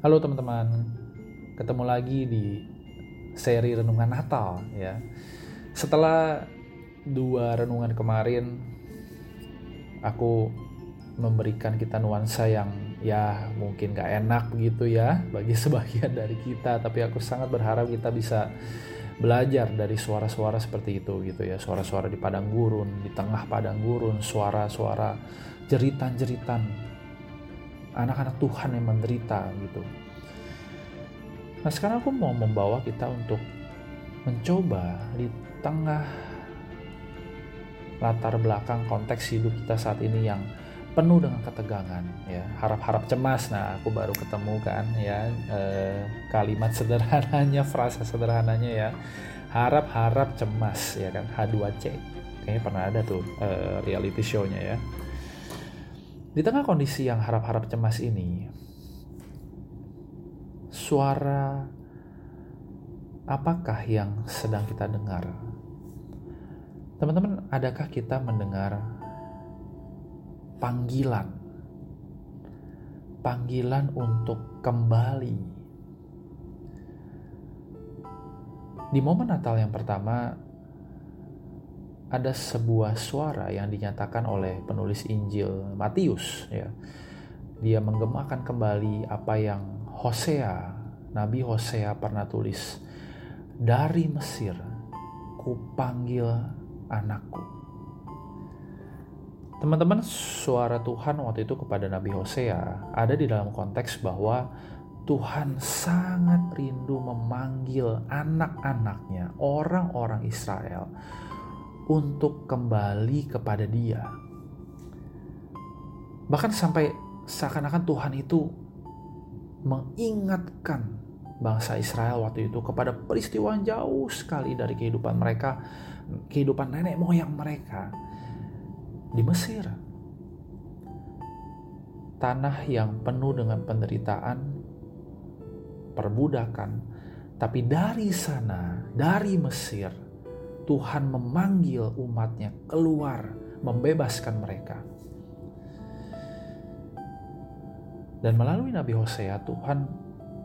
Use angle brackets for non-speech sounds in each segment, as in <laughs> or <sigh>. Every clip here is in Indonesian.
Halo teman-teman, ketemu lagi di seri renungan Natal ya. Setelah dua renungan kemarin, aku memberikan kita nuansa yang ya mungkin gak enak begitu ya bagi <laughs> sebagian dari kita, tapi aku sangat berharap kita bisa belajar dari suara-suara seperti itu gitu ya, suara-suara di padang gurun, di tengah padang gurun, suara-suara jeritan-jeritan anak-anak Tuhan yang menderita gitu. Nah sekarang aku mau membawa kita untuk mencoba di tengah latar belakang konteks hidup kita saat ini yang penuh dengan ketegangan ya. Harap-harap cemas. Nah aku baru ketemu kan ya eh, kalimat <laughs> sederhananya frasa sederhananya ya. Harap-harap cemas ya kan. H2C kayaknya pernah ada tuh eh, reality show-nya ya di tengah kondisi yang harap-harap cemas ini, suara apakah yang sedang kita dengar? Teman-teman, adakah kita mendengar panggilan? Panggilan untuk kembali. Di momen Natal yang pertama, ada sebuah suara yang dinyatakan oleh penulis Injil Matius ya. Dia menggemakan kembali apa yang Hosea, Nabi Hosea pernah tulis. Dari Mesir kupanggil anakku. Teman-teman, suara Tuhan waktu itu kepada Nabi Hosea ada di dalam konteks bahwa Tuhan sangat rindu memanggil anak-anaknya, orang-orang Israel, untuk kembali kepada Dia. Bahkan sampai seakan-akan Tuhan itu mengingatkan bangsa Israel waktu itu kepada peristiwa yang jauh sekali dari kehidupan mereka, kehidupan nenek moyang mereka di Mesir. Tanah yang penuh dengan penderitaan, perbudakan, tapi dari sana, dari Mesir, Tuhan memanggil umatnya keluar, membebaskan mereka. Dan melalui Nabi Hosea, Tuhan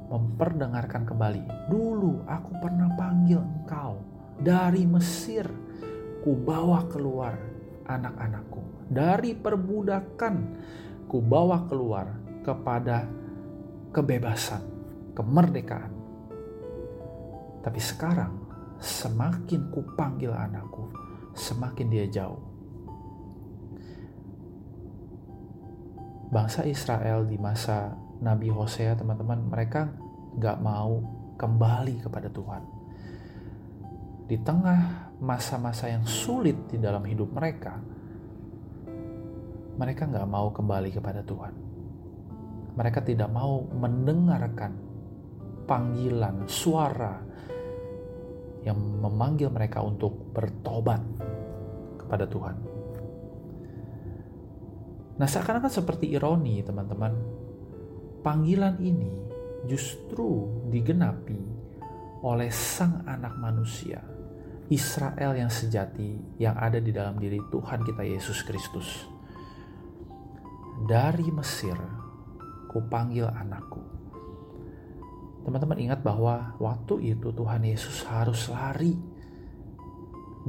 memperdengarkan kembali. Dulu aku pernah panggil engkau dari Mesir. Ku bawa keluar anak-anakku. Dari perbudakan ku bawa keluar kepada kebebasan, kemerdekaan. Tapi sekarang semakin kupanggil anakku, semakin dia jauh. Bangsa Israel di masa Nabi Hosea, teman-teman, mereka gak mau kembali kepada Tuhan. Di tengah masa-masa yang sulit di dalam hidup mereka, mereka gak mau kembali kepada Tuhan. Mereka tidak mau mendengarkan panggilan, suara, yang memanggil mereka untuk bertobat kepada Tuhan. Nah, seakan-akan seperti ironi, teman-teman. Panggilan ini justru digenapi oleh Sang Anak Manusia, Israel yang sejati yang ada di dalam diri Tuhan kita Yesus Kristus. Dari Mesir, kupanggil anakku Teman-teman ingat bahwa waktu itu Tuhan Yesus harus lari,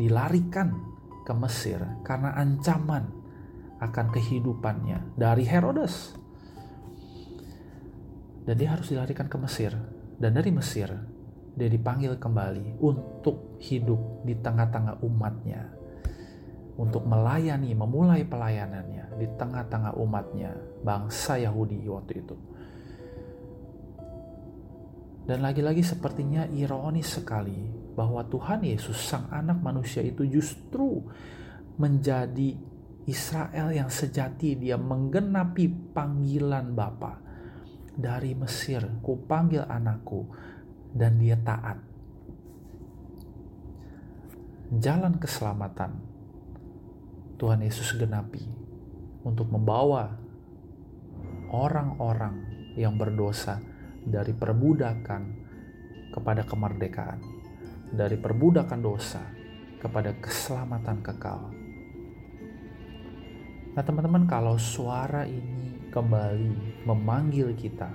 dilarikan ke Mesir karena ancaman akan kehidupannya dari Herodes. Dan dia harus dilarikan ke Mesir. Dan dari Mesir, dia dipanggil kembali untuk hidup di tengah-tengah umatnya. Untuk melayani, memulai pelayanannya di tengah-tengah umatnya, bangsa Yahudi waktu itu. Dan lagi-lagi sepertinya ironis sekali bahwa Tuhan Yesus sang anak manusia itu justru menjadi Israel yang sejati. Dia menggenapi panggilan Bapa dari Mesir. Kupanggil anakku dan dia taat. Jalan keselamatan. Tuhan Yesus genapi untuk membawa orang-orang yang berdosa dari perbudakan kepada kemerdekaan, dari perbudakan dosa kepada keselamatan kekal. Nah, teman-teman, kalau suara ini kembali memanggil kita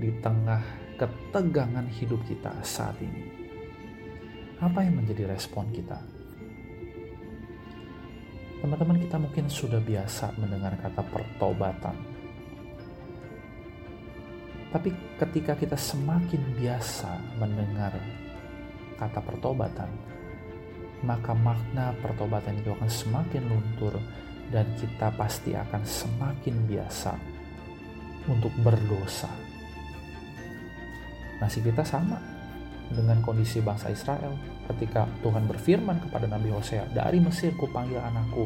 di tengah ketegangan hidup kita saat ini? Apa yang menjadi respon kita? Teman-teman kita mungkin sudah biasa mendengar kata pertobatan. Tapi ketika kita semakin biasa mendengar kata pertobatan, maka makna pertobatan itu akan semakin luntur dan kita pasti akan semakin biasa untuk berdosa. Nasib kita sama dengan kondisi bangsa Israel ketika Tuhan berfirman kepada Nabi Hosea, "Dari Mesir kupanggil anakku,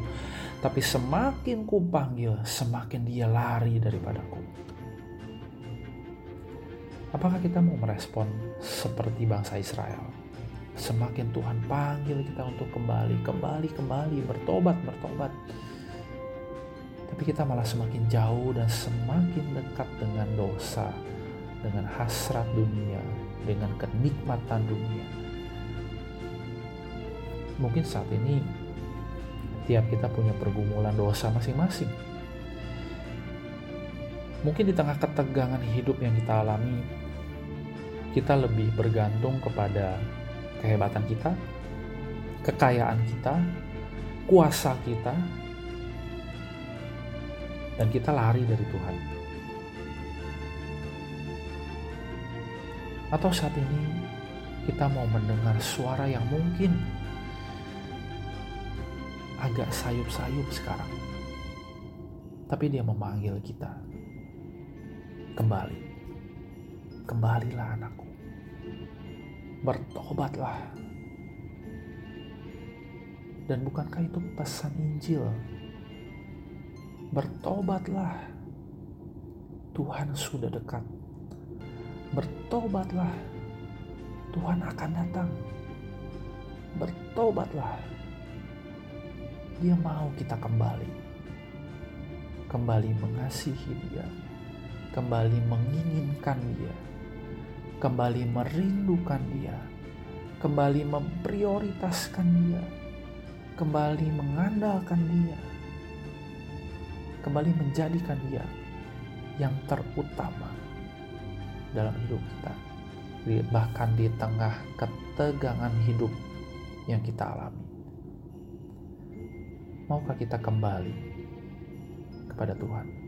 tapi semakin kupanggil, semakin dia lari daripadaku." Apakah kita mau merespon seperti bangsa Israel? semakin Tuhan panggil kita untuk kembali, kembali, kembali, bertobat, bertobat. Tapi kita malah semakin jauh dan semakin dekat dengan dosa, dengan hasrat dunia, dengan kenikmatan dunia. Mungkin saat ini tiap kita punya pergumulan dosa masing-masing. Mungkin di tengah ketegangan hidup yang kita alami, kita lebih bergantung kepada kehebatan kita, kekayaan kita, kuasa kita, dan kita lari dari Tuhan. Atau saat ini kita mau mendengar suara yang mungkin agak sayup-sayup sekarang. Tapi dia memanggil kita. Kembali. Kembalilah anakku bertobatlah. Dan bukankah itu pesan Injil? Bertobatlah. Tuhan sudah dekat. Bertobatlah. Tuhan akan datang. Bertobatlah. Dia mau kita kembali. Kembali mengasihi dia. Kembali menginginkan dia kembali merindukan Dia, kembali memprioritaskan Dia, kembali mengandalkan Dia, kembali menjadikan Dia yang terutama dalam hidup kita, bahkan di tengah ketegangan hidup yang kita alami. Maukah kita kembali kepada Tuhan?